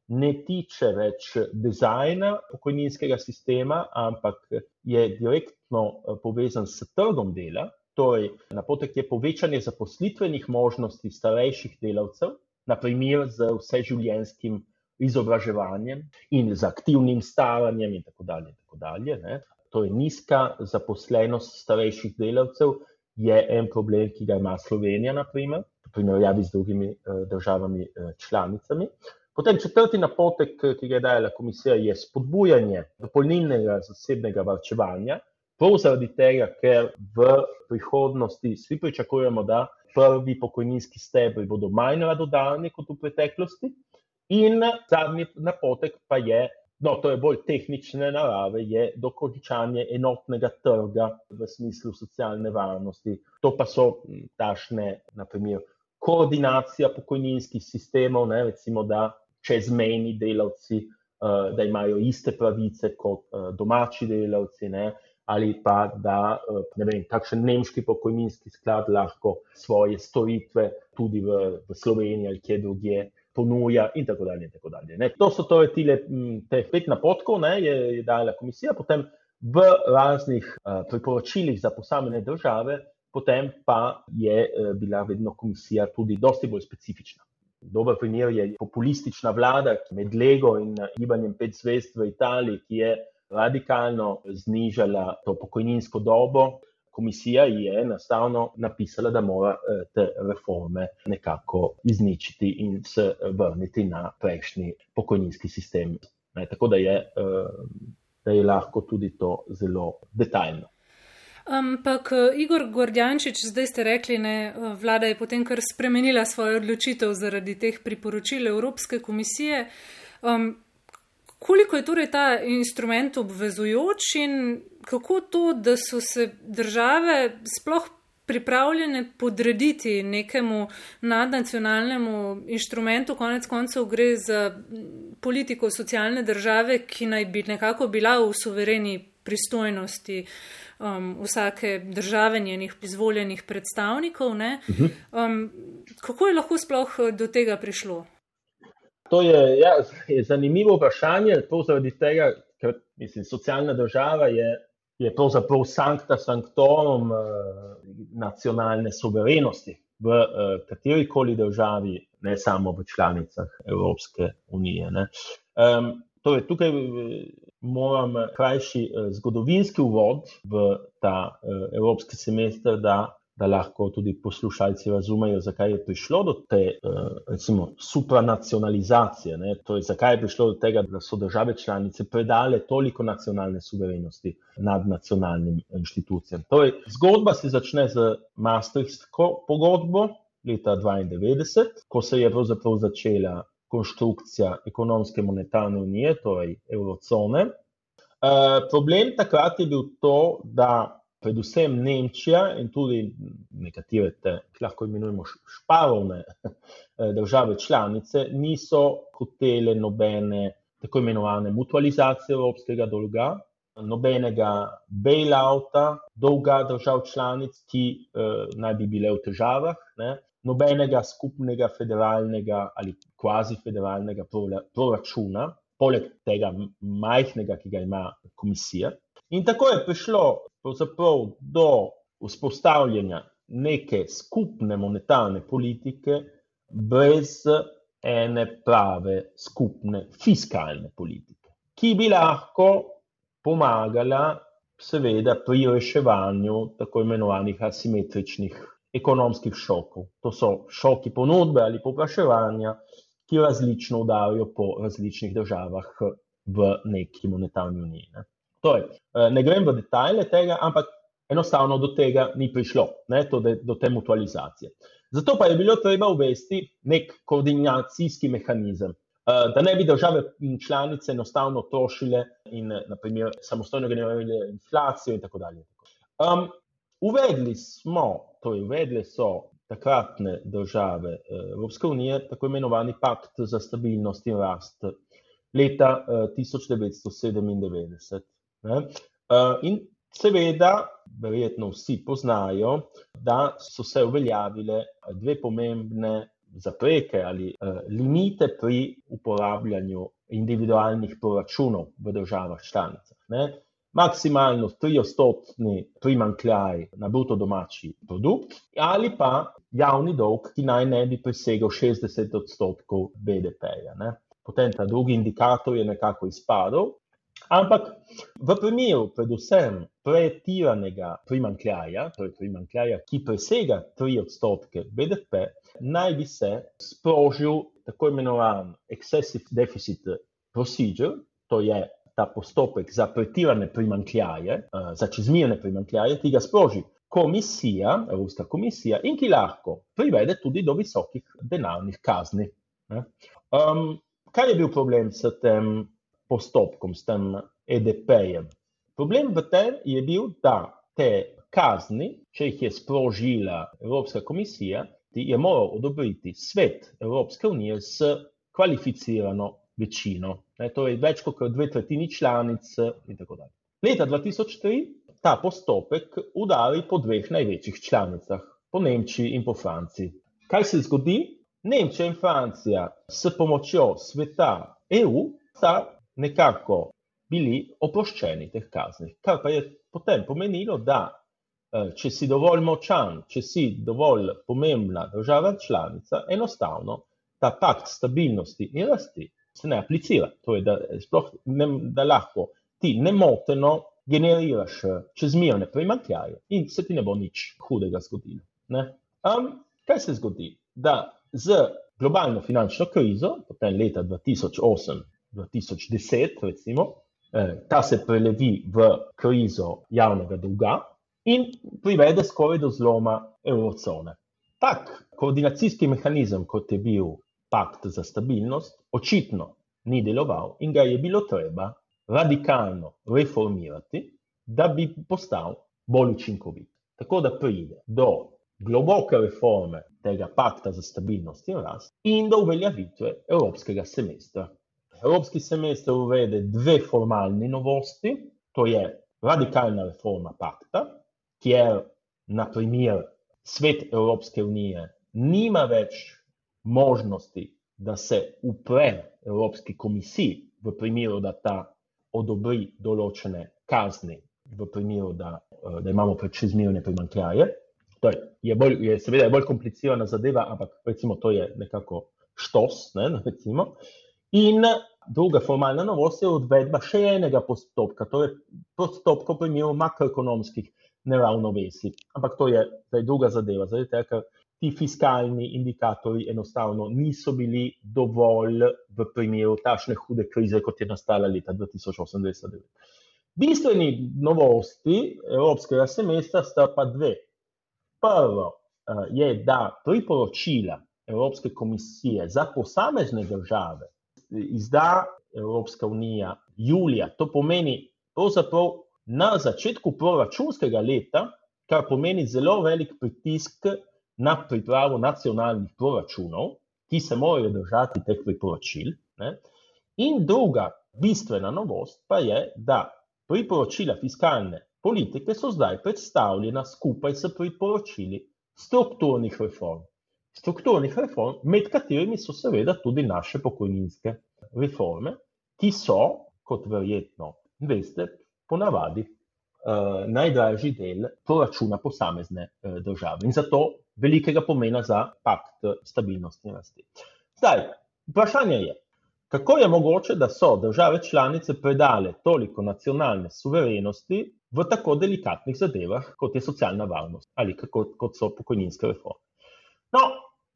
ne tiče več dizajna pokojninskega sistema, ampak je direktno povezan s trgom dela. Torej, napotek je povečanje zaposlitvenih možnosti starejših delavcev, naprimer z vseživljenjskim izobraževanjem in z aktivnim staranjem, in tako dalje. In tako dalje torej, nizka zaposlenost starejših delavcev je en problem, ki ga ima Slovenija, naprimer, v primerjavi z drugimi eh, državami eh, članicami. Potem četrti napotek, ki ga je dala komisija, je spodbujanje dopolnilnega zasebnega varčevanja. Prav zaradi tega, ker v prihodnosti vsi pričakujemo, da prvi pokojninski stebri bodo manj radodalni kot v preteklosti. In zadnji napotek pa je, no, to je bolj tehnične narave, je dokončanje enotnega trga v smislu socialne varnosti. To pa so tašne, naprimer, koordinacija pokojninskih sistemov, ne, recimo, da čezmejni delavci, uh, da imajo iste pravice kot uh, domači delavci, ne? ali pa da uh, ne vem, takšen nemški pokojninski sklad lahko svoje storitve tudi v, v Sloveniji ali kje drugje ponuja in tako dalje. In tako dalje to so torej tile, te pet napotkov, ne, je, je dala komisija, potem v raznih uh, priporočilih za posamezne države, potem pa je uh, bila vedno komisija tudi dosti bolj specifična. Dober primer je populistična vlada med Lego in gibanjem pet zvest v Italiji, ki je radikalno znižala to pokojninsko dobo. Komisija je enostavno napisala, da mora eh, te reforme nekako izničiti in se vrniti na prejšnji pokojninski sistem. Tako da je, eh, da je lahko tudi to zelo detaljno. Ampak eh, Igor Gordjančič, zdaj ste rekli, ne, eh, vlada je potem kar spremenila svojo odločitev zaradi teh priporočil Evropske komisije. Um, koliko je torej ta instrument obvezujoč in kako to, da so se države sploh pripravljene podrediti nekemu nadnacionalnemu inštrumentu, konec koncev gre za politiko socialne države, ki naj bi nekako bila v suvereni pristojnosti um, vsake države njenih izvoljenih predstavnikov. Mhm. Um, kako je lahko sploh do tega prišlo? To je, ja, je zanimivo vprašanje, to zaradi tega, ker mislim, socialna država je, je pravzaprav sankta sanktorum uh, nacionalne suverenosti v uh, kateri koli državi, ne samo v članicah Evropske unije. Um, torej, tukaj moram krajši eh, zgodovinski uvod v ta eh, evropski semester, da, da lahko tudi poslušalci razumejo, zakaj je prišlo do te eh, recimo, supranacionalizacije. Torej, zakaj je prišlo do tega, da so države članice predale toliko nacionalne suverenosti nad nacionalnim inštitucijam. Torej, zgodba se začne z Maastrichtsko pogodbo. Leta 1992, ko se je pravzaprav začela konstrukcija ekonomske monetarne unije, torej eurocone. Uh, problem takrat je bil to, da predvsem Nemčija in tudi nekatere, te, ki lahko imenujemo šparovne eh, države članice, niso hotele nobene tako imenovane mutualizacije evropskega dolga, nobenega bailouta dolga držav članic, ki uh, naj bi bile v težavah. Ne nobenega skupnega federalnega ali kvazi federalnega proračuna, poleg tega majhnega, ki ga ima komisija. In tako je prišlo do vzpostavljanja neke skupne monetarne politike, brez ene prave skupne fiskalne politike, ki bi lahko pomagala, seveda, pri reševanju tako imenovanih asimetričnih ekonomskih šokov. To so šoki ponudbe ali popraševanja, ki različno udarijo po različnih državah v neki monetarni uniji. Ne. Torej, eh, ne grem v detajle tega, ampak enostavno do tega ni prišlo, ne, to, do te mutualizacije. Zato pa je bilo treba uvesti nek koordinacijski mehanizem, eh, da ne bi države članice enostavno trošile in naprimer, samostojno generirale inflacijo in tako dalje. Um, uvedli smo, torej uvedli so takratne države eh, Evropske unije, tako imenovani pakt za stabilnost in rast leta 1997. Ne? In Seveda, verjetno vsi poznajo, da so se uveljavile dve pomembne zapreke ali limite pri uporabljanju individualnih proračunov v državah članicah. Ne? Maksimalno 3-odstotni primankljaj na bruto domači produkt, ali pa javni dolg, ki naj ne bi presegal 60 odstotkov BDP-ja. Potem ta drugi indikator je nekako izpadel, Ampak v primeru, predvsem, pretiranega primankljaja, torej primankljaja, ki presega 3 odstotke BDP, naj bi se sprožil tako imenovan excessive deficit procedure, to je ta postopek za pretirane primankljaje, eh, za čezmirne primankljaje, ki ga sproži komisija, Evropska komisija, in ki lahko privede tudi do visokih denarnih kazni. Um, kaj je bil problem s tem postopkom, s tem EDP-jem. Problem v tem je bil, da te kazni, če jih je sprožila Evropska komisija, je moral odobriti svet Evropske unije s kvalificirano večino. To je več kot dve tretjini članic in tako dalje. Leta 2003 ta postopek udari po dveh največjih članicah, po Nemčiji in po Franciji. Kaj se zgodi? Nemčija in Francija s pomočjo sveta EU sta nekako bili oproščeni teh kazni. Kar pa je potem pomenilo, da eh, če si dovolj močan, če si dovolj pomembna država članica, enostavno ta pakt stabilnosti in rasti se ne aplicira. To je, da, ne, da lahko ti nemoteno generiraš eh, čezmirne primankljaje in se ti ne bo nič hudega zgodilo. Um, kaj se zgodi? Da z globalno finančno krizo, potem leta 2008, 2010, recimo, eh, ta se prelevi v krizo javnega dolga in privede skoraj do zloma eurozone. Tak koordinacijski mehanizem, kot je bil pakt za stabilnost, očitno ni deloval in ga je bilo treba radikalno reformirati, da bi postal bolj učinkovit. Tako da pride do globoke reforme tega pakta za stabilnost in rast in do uveljavitve evropskega semestra. Evropski semester uvede dve formalni novosti, to je radikalna reforma pakta, kjer naprimer svet Evropske unije nima več možnosti, da se upre Evropski komisiji v primeru, da ta odobri določene kazni, v primeru, da, da imamo pred čezmirne primankljaje. To je, bolj, je seveda je bolj komplicirana zadeva, ampak recimo to je nekako štos, ne, recimo. In Druga formalna novost je uvedba še enega postopka, to je postopka v primeru makroekonomskih neravnovesij. Ampak to je zdaj druga zadeva, zaradi tega, ker ti fiskalni indikatorji enostavno niso bili dovolj v primeru takšne hude krize, kot je nastala leta 2008-2009. Bistveni novosti evropskega semestra sta pa dve. Prvo eh, je, da priporočila Evropske komisije za posamezne države izda Evropska unija julija. To pomeni pravzaprav na začetku proračunskega leta, kar pomeni zelo velik pritisk na pripravo nacionalnih proračunov, ki se morajo držati teh priporočil. Ne? In druga bistvena novost pa je, da priporočila fiskalne politike so zdaj predstavljena skupaj s priporočili strukturnih reform strukturnih reform, med katerimi so seveda tudi naše pokojninske reforme, ki so, kot verjetno veste, ponavadi uh, najdražji del proračuna posamezne uh, države in zato velikega pomena za pakt stabilnosti in rasti. Zdaj, vprašanje je, Kako je mogoče, da so države članice predale toliko nacionalne suverenosti v tako delikatnih zadevah, kot je socialna varnost ali kako, kot so pokojninske reforme? No,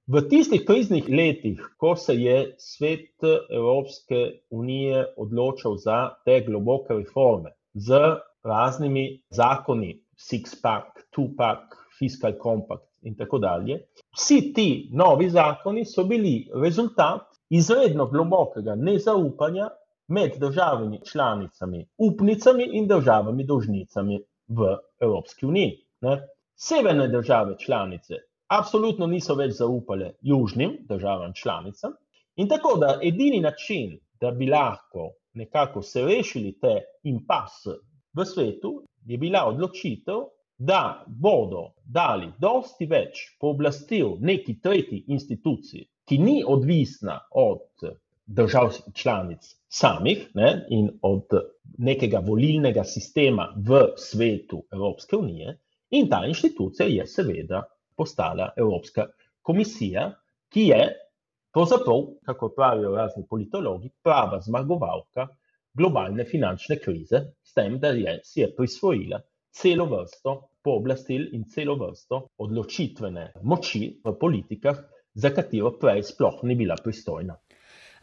v tistih kriznih letih, ko se je svet Evropske unije odločil za te globoke reforme z raznimi zakoni, six-pack, two-pack, fiscal compact in tako dalje, vsi ti novi zakoni so bili rezultat izredno globokega nezaupanja med državami članicami, upnicami in državami dolžnicami v Evropski uniji. Ne? Severne države članice absolutno niso več zaupale južnim državam članicam in tako da edini način, da bi lahko nekako se rešili te impas v svetu, je bila odločitev, da bodo dali dosti več pooblastil neki tretji instituciji, ki ni odvisna od držav članic samih ne, in od nekega volilnega sistema v svetu Evropske unije, in ta inštitucija je seveda postala Evropska komisija, ki je, pravzaprav, kako pravijo razni politologi, prava zmagovalka globalne finančne krize, s tem, da je, si je prisvojila celo vrsto pooblastil in celo vrsto odločitvene moči v politikah, za katero prej sploh ni bila pristojna.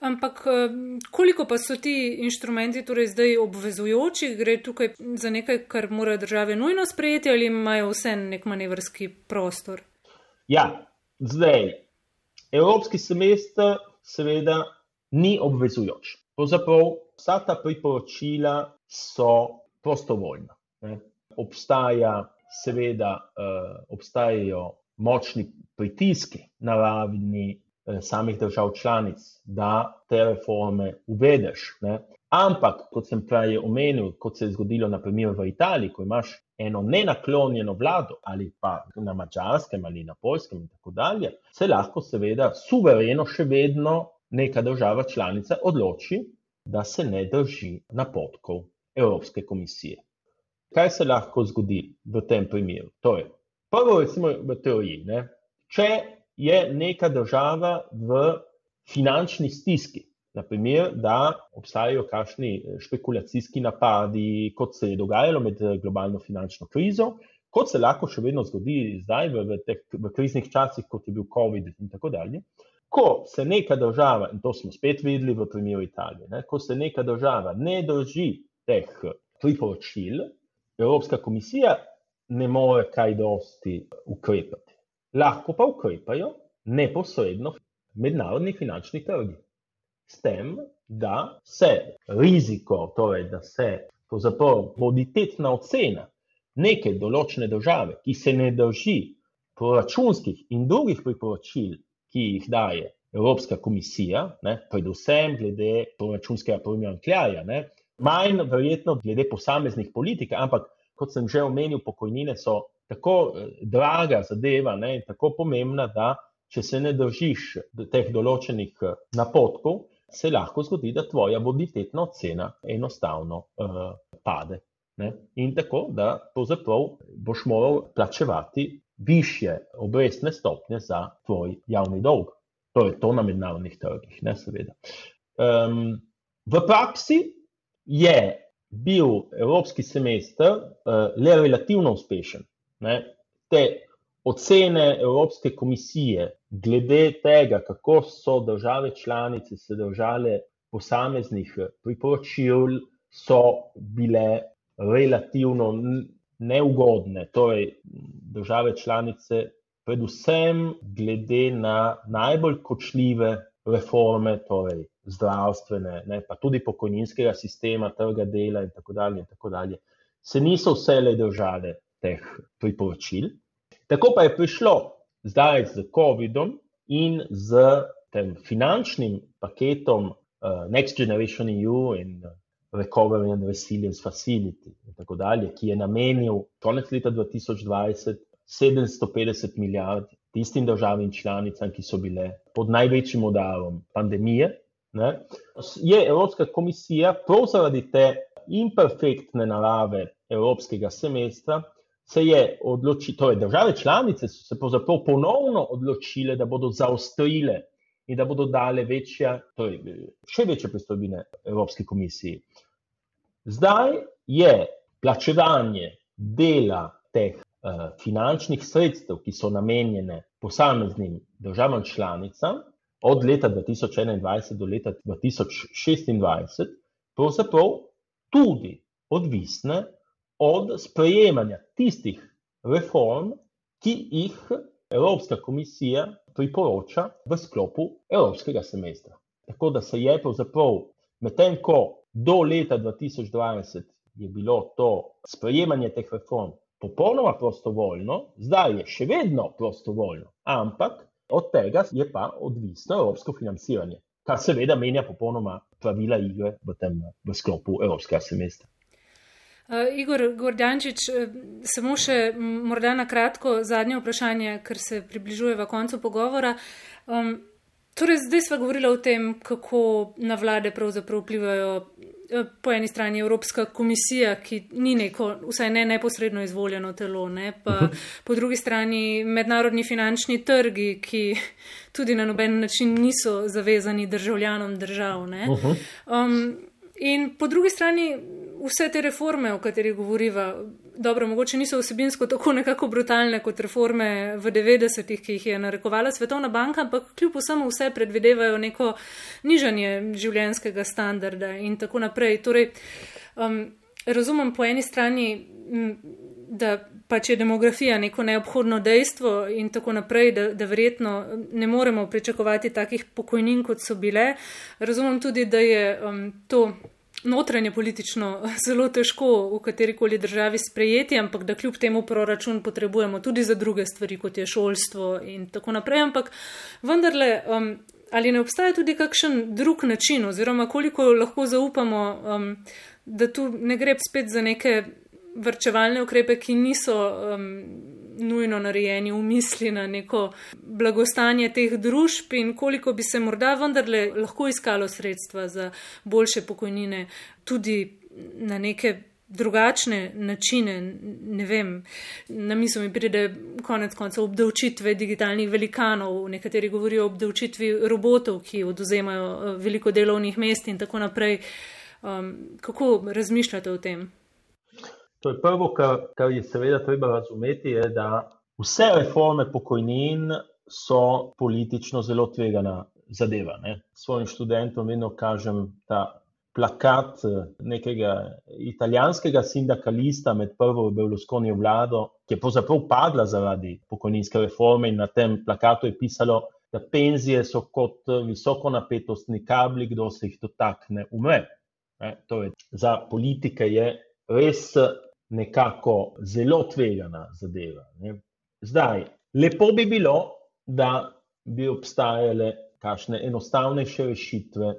Ampak eh, koliko pa so ti inštrumenti torej zdaj obvezujoči, gre tukaj za nekaj, kar morajo države nujno sprejeti ali imajo vse nek manevrski prostor? Ja, zdaj, evropski semester seveda ni obvezujoč. Pravzaprav vsa ta priporočila so prostovoljna. Ne. Obstaja, seveda, uh, obstajajo močni pritiski na ravni eh, samih držav članic, da te reforme uvedeš. Ne? Ampak, kot sem prej omenil, kot se je zgodilo naprimer v Italiji, ko imaš eno nenaklonjeno vlado ali pa na mačarskem ali na polskem in tako dalje, se lahko seveda suvereno še vedno neka država članica odloči, da se ne drži napotkov Evropske komisije. Kaj se lahko zgodi v tem primeru? Torej, prvo, recimo v teoriji, ne, če je neka država v finančni stiski, naprimer, da obstajajo kakšni špekulacijski napadi, kot se je dogajalo med globalno finančno krizo, kot se lahko še vedno zgodi zdaj v, v, teh, v kriznih časih, kot je bil COVID in tako dalje. Ko se neka država, in to smo spet videli v primeru Italije, ne, ko se neka država ne drži teh priporočil, Evropska komisija ne more kaj dosti ukrepati. Lahko pa ukrepajo neposredno mednarodni finančni trgi. S tem, da se riziko, torej da se pravzaprav bonitetna ocena neke določene države, ki se ne drži proračunskih in drugih priporočil, ki jih daje Evropska komisija, ne, predvsem glede proračunskega primankljaja, manj verjetno glede posameznih politik, ampak kot sem že omenil, pokojnine so tako eh, draga zadeva ne, in tako pomembna, da če se ne držiš teh določenih eh, napotkov, se lahko zgodi, da tvoja bonitetna ocena enostavno uh, pade. Ne. In tako, da boš moral plačevati više obrestne stopnje za tvoj javni dolg. To je to na mednarodnih trgih, ne seveda. Um, v praksi je bil evropski semester uh, le relativno uspešen. Ne? Te ocene Evropske komisije glede tega, kako so države članice se držale posameznih eh, priporočil, so bile relativno neugodne. Torej, države članice, predvsem glede na najbolj kočljive reforme, torej zdravstvene, ne, pa tudi pokojninskega sistema, trga dela in tako dalje, in tako dalje se niso vse le držale teh priporočil. Tako pa je prišlo zdaj z COVID-om in z tem finančnim paketom uh, Next Generation EU in uh, Recovery and Resilience Facility, in tako dalje, ki je namenil konec leta 2020 750 milijard tistim državam in članicam, ki so bile pod največjim udarom pandemije, ne, je Evropska komisija prav zaradi te imperfektne narave Evropskega semestra se je odločila, torej države članice so se ponovno odločile, da bodo zaostrile in da bodo dale večja, torej še večje pristojbine Evropski komisiji. Zdaj je plačevanje dela teh uh, finančnih sredstev, ki so namenjene posameznim državam članicam od leta 2021 do leta 2026, pravzaprav tudi odvisne od sprejemanja tistih reform, ki jih Evropska komisija priporoča v sklopu Evropskega semestra. Tako da se je pravzaprav medtem, ko do leta 2020 je bilo to sprejemanje teh reform popolnoma prostovoljno, zdaj je še vedno prostovoljno, ampak od tega je pa odvisno evropsko financiranje, kar seveda menja popolnoma pravila igre v tem v sklopu Evropskega semestra. Uh, Igor Gordjančič, uh, samo še morda na kratko zadnje vprašanje, ker se približujeva koncu pogovora. Um, torej, zdaj smo govorili o tem, kako na vlade pravzaprav vplivajo po eni strani Evropska komisija, ki ni neko, vsaj ne neposredno izvoljeno telo, ne, pa uh mhm. -huh. po drugi strani mednarodni finančni trgi, ki tudi na noben način niso zavezani državljanom držav. Uh -huh. um, in po drugi strani vse te reforme, o katerih govoriva, dobro, mogoče niso vsebinsko tako nekako brutalne kot reforme v 90-ih, ki jih je narekovala Svetovna banka, ampak kljub vsemu vse predvidevajo neko nižanje življenskega standarda in tako naprej. Torej, um, razumem po eni strani, da pač je demografija neko neobhodno dejstvo in tako naprej, da, da verjetno ne moremo pričakovati takih pokojnin, kot so bile. Razumem tudi, da je um, to notranje politično zelo težko v katerikoli državi sprejeti, ampak da kljub temu proračun potrebujemo tudi za druge stvari, kot je šolstvo in tako naprej. Ampak vendarle, um, ali ne obstaja tudi kakšen drug način, oziroma koliko lahko zaupamo, um, da tu ne gre spet za neke vrčevalne ukrepe, ki niso. Um, nujno narejeni v misli na neko blagostanje teh družb in koliko bi se morda vendarle lahko iskalo sredstva za boljše pokojnine tudi na neke drugačne načine, ne vem, na misel mi pride konec koncev obdavčitve digitalnih velikanov, nekateri govorijo o obdavčitvi robotov, ki oduzemajo eh, veliko delovnih mest in tako naprej. Um, kako razmišljate o tem? To je prvo, kar, kar je seveda treba razumeti, je, da vse reforme pokojnin so politično zelo tvegana zadeva. Ne. Svojim študentom vedno kažem ta plakat eh, nekega italijanskega sindikalista med prvo Berlusconijo vlado, ki je pravzaprav padla zaradi pokojninske reforme in na tem plakatu je pisalo, da penzije so kot visoko napetostni kabli, kdo se jih dotakne, umre. Torej, za politike je res nekako zelo tvegana zadeva. Ne. Zdaj, lepo bi bilo, da bi obstajale kakšne enostavnejše rešitve,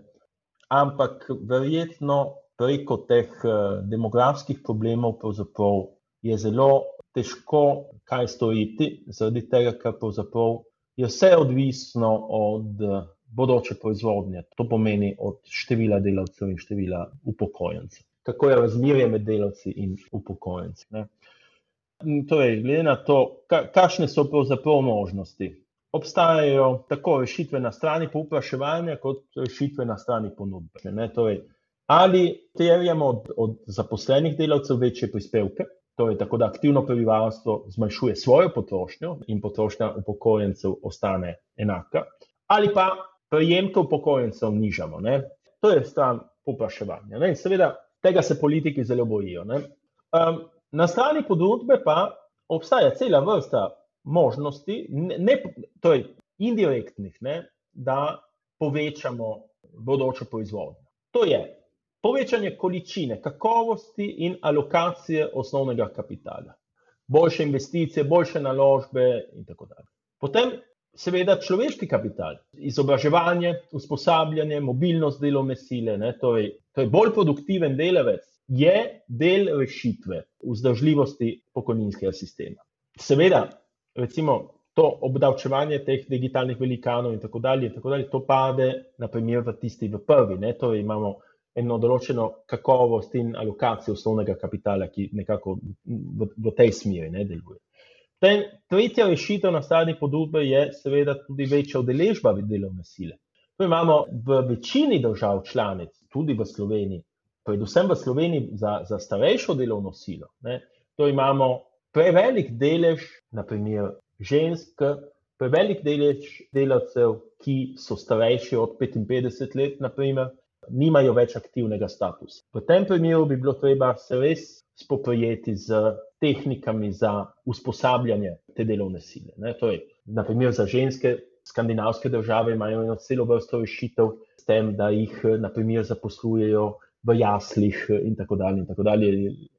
ampak verjetno preko teh eh, demografskih problemov je zelo težko kaj storiti, zaradi tega, ker je vse odvisno od eh, bodoče proizvodnje. To pomeni od števila delavcev in števila upokojencev kako je razmerje med delavci in upokojenci. Torej, glede na to, kakšne so pravzaprav možnosti. Obstajajo tako rešitve na strani povpraševanja, kot rešitve na strani ponudbe. Torej, ali terjamo od, od zaposlenih delavcev večje prispevke, torej, tako da aktivno prebivalstvo zmanjšuje svojo potrošnjo in potrošnja upokojencev ostane enaka, ali pa prejemke upokojencev nižamo. Ne? To je stran povpraševanja. Seveda, tega se politiki zelo bojijo. Um, na strani ponudbe pa obstaja cela vrsta možnosti, ne, ne, torej indirektnih, ne, da povečamo bodočo proizvodnjo. To je povečanje količine, kakovosti in alokacije osnovnega kapitala, boljše investicije, boljše naložbe in tako dalje. Potem seveda človeški kapital, izobraževanje, usposabljanje, mobilnost delovne sile, ne, torej, torej bolj produktiven delavec je del rešitve vzdržljivosti pokojninskega sistema. Seveda, recimo to obdavčevanje teh digitalnih velikanov in tako dalje, in tako dalje to pade naprimer v tisti v prvi, ne, torej imamo eno določeno kakovost in alokacijo osnovnega kapitala, ki nekako v, v tej smeri ne deluje. Potem tretja rešitev na strani ponudbe je seveda tudi večja udeležba delovne sile. To imamo v večini držav članic, tudi v Sloveniji, predvsem v Sloveniji za, za starejšo delovno silo. Ne. To imamo prevelik delež, naprimer žensk, prevelik delež delavcev, ki so starejši od 55 let, naprimer, nimajo več aktivnega statusa. V tem primeru bi bilo treba se res spoprijeti z tehnikami za usposabljanje te delovne sile. Ne. Torej, naprimer, za ženske skandinavske države imajo eno celo vrsto rešitev s tem, da jih naprimer zaposlujejo v jaslih in tako dalje. In tako dalje.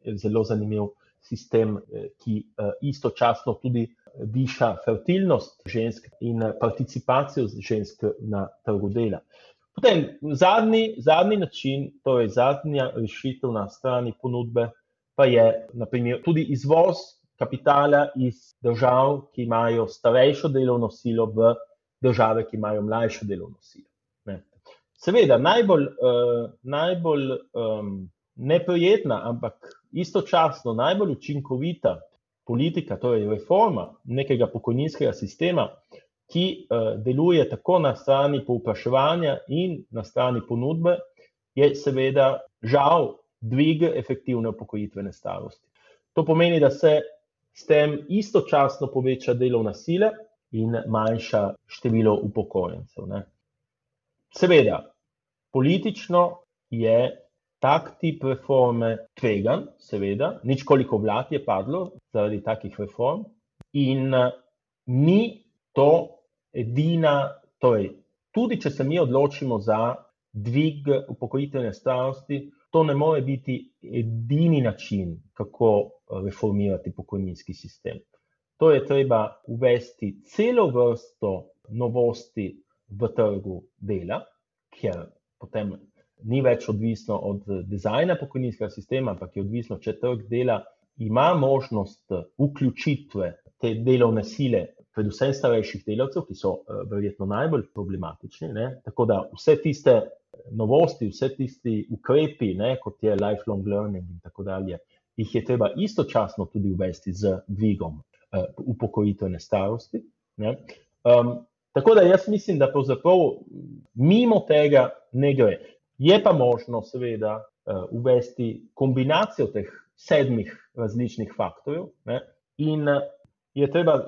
Je zelo zanimiv sistem, ki istočasno tudi viša fertilnost žensk in participacijo žensk na trgu dela. Potem zadnji, zadnji način, torej zadnja rešitev na strani ponudbe, pa je naprimer, tudi izvoz kapitala iz držav, ki imajo starejšo delovno silo, v države, ki imajo mlajšo delovno silo. Ne. Seveda, najbolj, uh, najbolj um, neprijetna, ampak istočasno najbolj učinkovita politika, torej reforma nekega pokojninskega sistema, ki uh, deluje tako na strani povpraševanja in na strani ponudbe, je seveda žal dvig efektivne upokojitvene starosti. To pomeni, da se s tem istočasno poveča delovna sila in manjša število upokojencev. Ne. Seveda, politično je tak tip reforme tvegan, seveda, nič koliko vlad je padlo zaradi takih reform, in ni to edina, torej, tudi če se mi odločimo za dvig upokojitvene starosti, to ne more biti edini način, kako reformirati pokojninski sistem. To je treba uvesti celo vrsto novosti v trgu dela, ker potem ni več odvisno od dizajna pokojninskega sistema, ampak je odvisno, če trg dela ima možnost vključitve te delovne sile predvsem starejših delavcev, ki so uh, verjetno najbolj problematični. Ne? Tako da vse tiste novosti, vse tisti ukrepi, ne, kot je lifelong learning in tako dalje, jih je treba istočasno tudi uvesti z dvigom upokojitvene starosti. Um, tako da jaz mislim, da pravzaprav mimo tega ne gre. Je pa možno, seveda, uh, uvesti kombinacijo teh sedmih različnih faktorjev ne? in uh, je treba,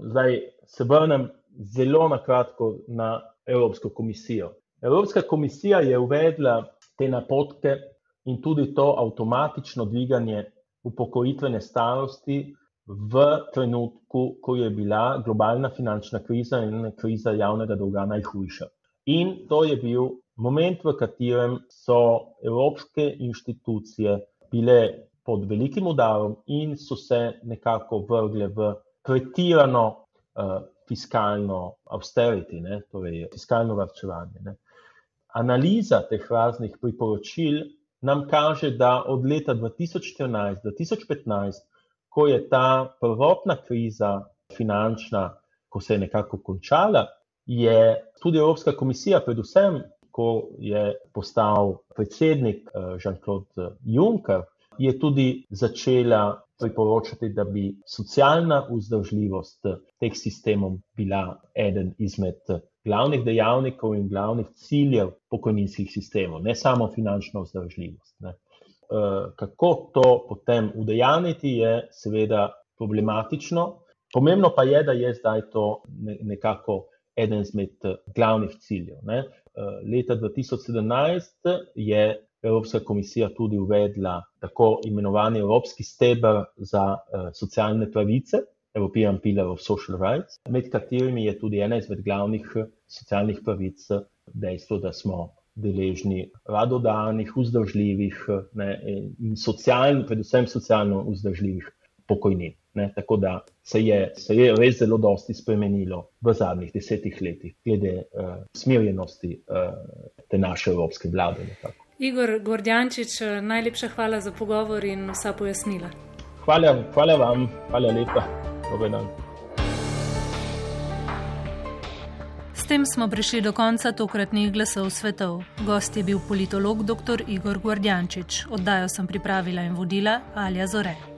zdaj se vrnem zelo na kratko na Evropsko komisijo. Evropska komisija je uvedla te napotke in tudi to avtomatično dviganje upokojitvene starosti v trenutku, ko je bila globalna finančna kriza in kriza javnega dolga najhujša. In to je bil moment, v katerem so evropske inštitucije bile pod velikim udarom in so se nekako vrgle v pretirano uh, fiskalno austerity, ne, torej fiskalno varčevanje. Ne. Analiza teh raznih priporočil nam kaže, da od leta 2014 do 2015, ko je ta prvotna kriza finančna, ko se je nekako končala, je tudi Evropska komisija, predvsem, ko je postal predsednik eh, Jean-Claude Juncker, je tudi začela priporočati, da bi socialna vzdržljivost teh sistemov bila eden izmed glavnih dejavnikov in glavnih ciljev pokojninskih sistemov, ne samo finančna vzdržljivost. Ne. Eh, kako to potem udejaniti, je seveda problematično. Pomembno pa je, da je zdaj to nekako eden izmed glavnih ciljev. Ne. Eh, leta 2017 je Evropska komisija tudi uvedla tako imenovani Evropski stebr za socialne pravice, European Pillar of Social Rights, med katerimi je tudi ena izmed glavnih eh, socialnih pravic dejstvo, da smo deležni radodarnih, vzdržljivih ne, in socialno, predvsem socialno vzdržljivih pokojnin. Ne, tako da se je, se je res zelo dosti spremenilo v zadnjih desetih letih, glede uh, smirjenosti uh, te naše evropske vlade. Nekako. Igor Gordjančič, najlepša hvala za pogovor in vsa pojasnila. Hvala, hvala vam, hvala lepa. S tem smo prišli do konca tokratnih glasov svetov. Gost je bil politolog dr. Igor Gordjančič. Oddajo sem pripravila in vodila Alja Zore.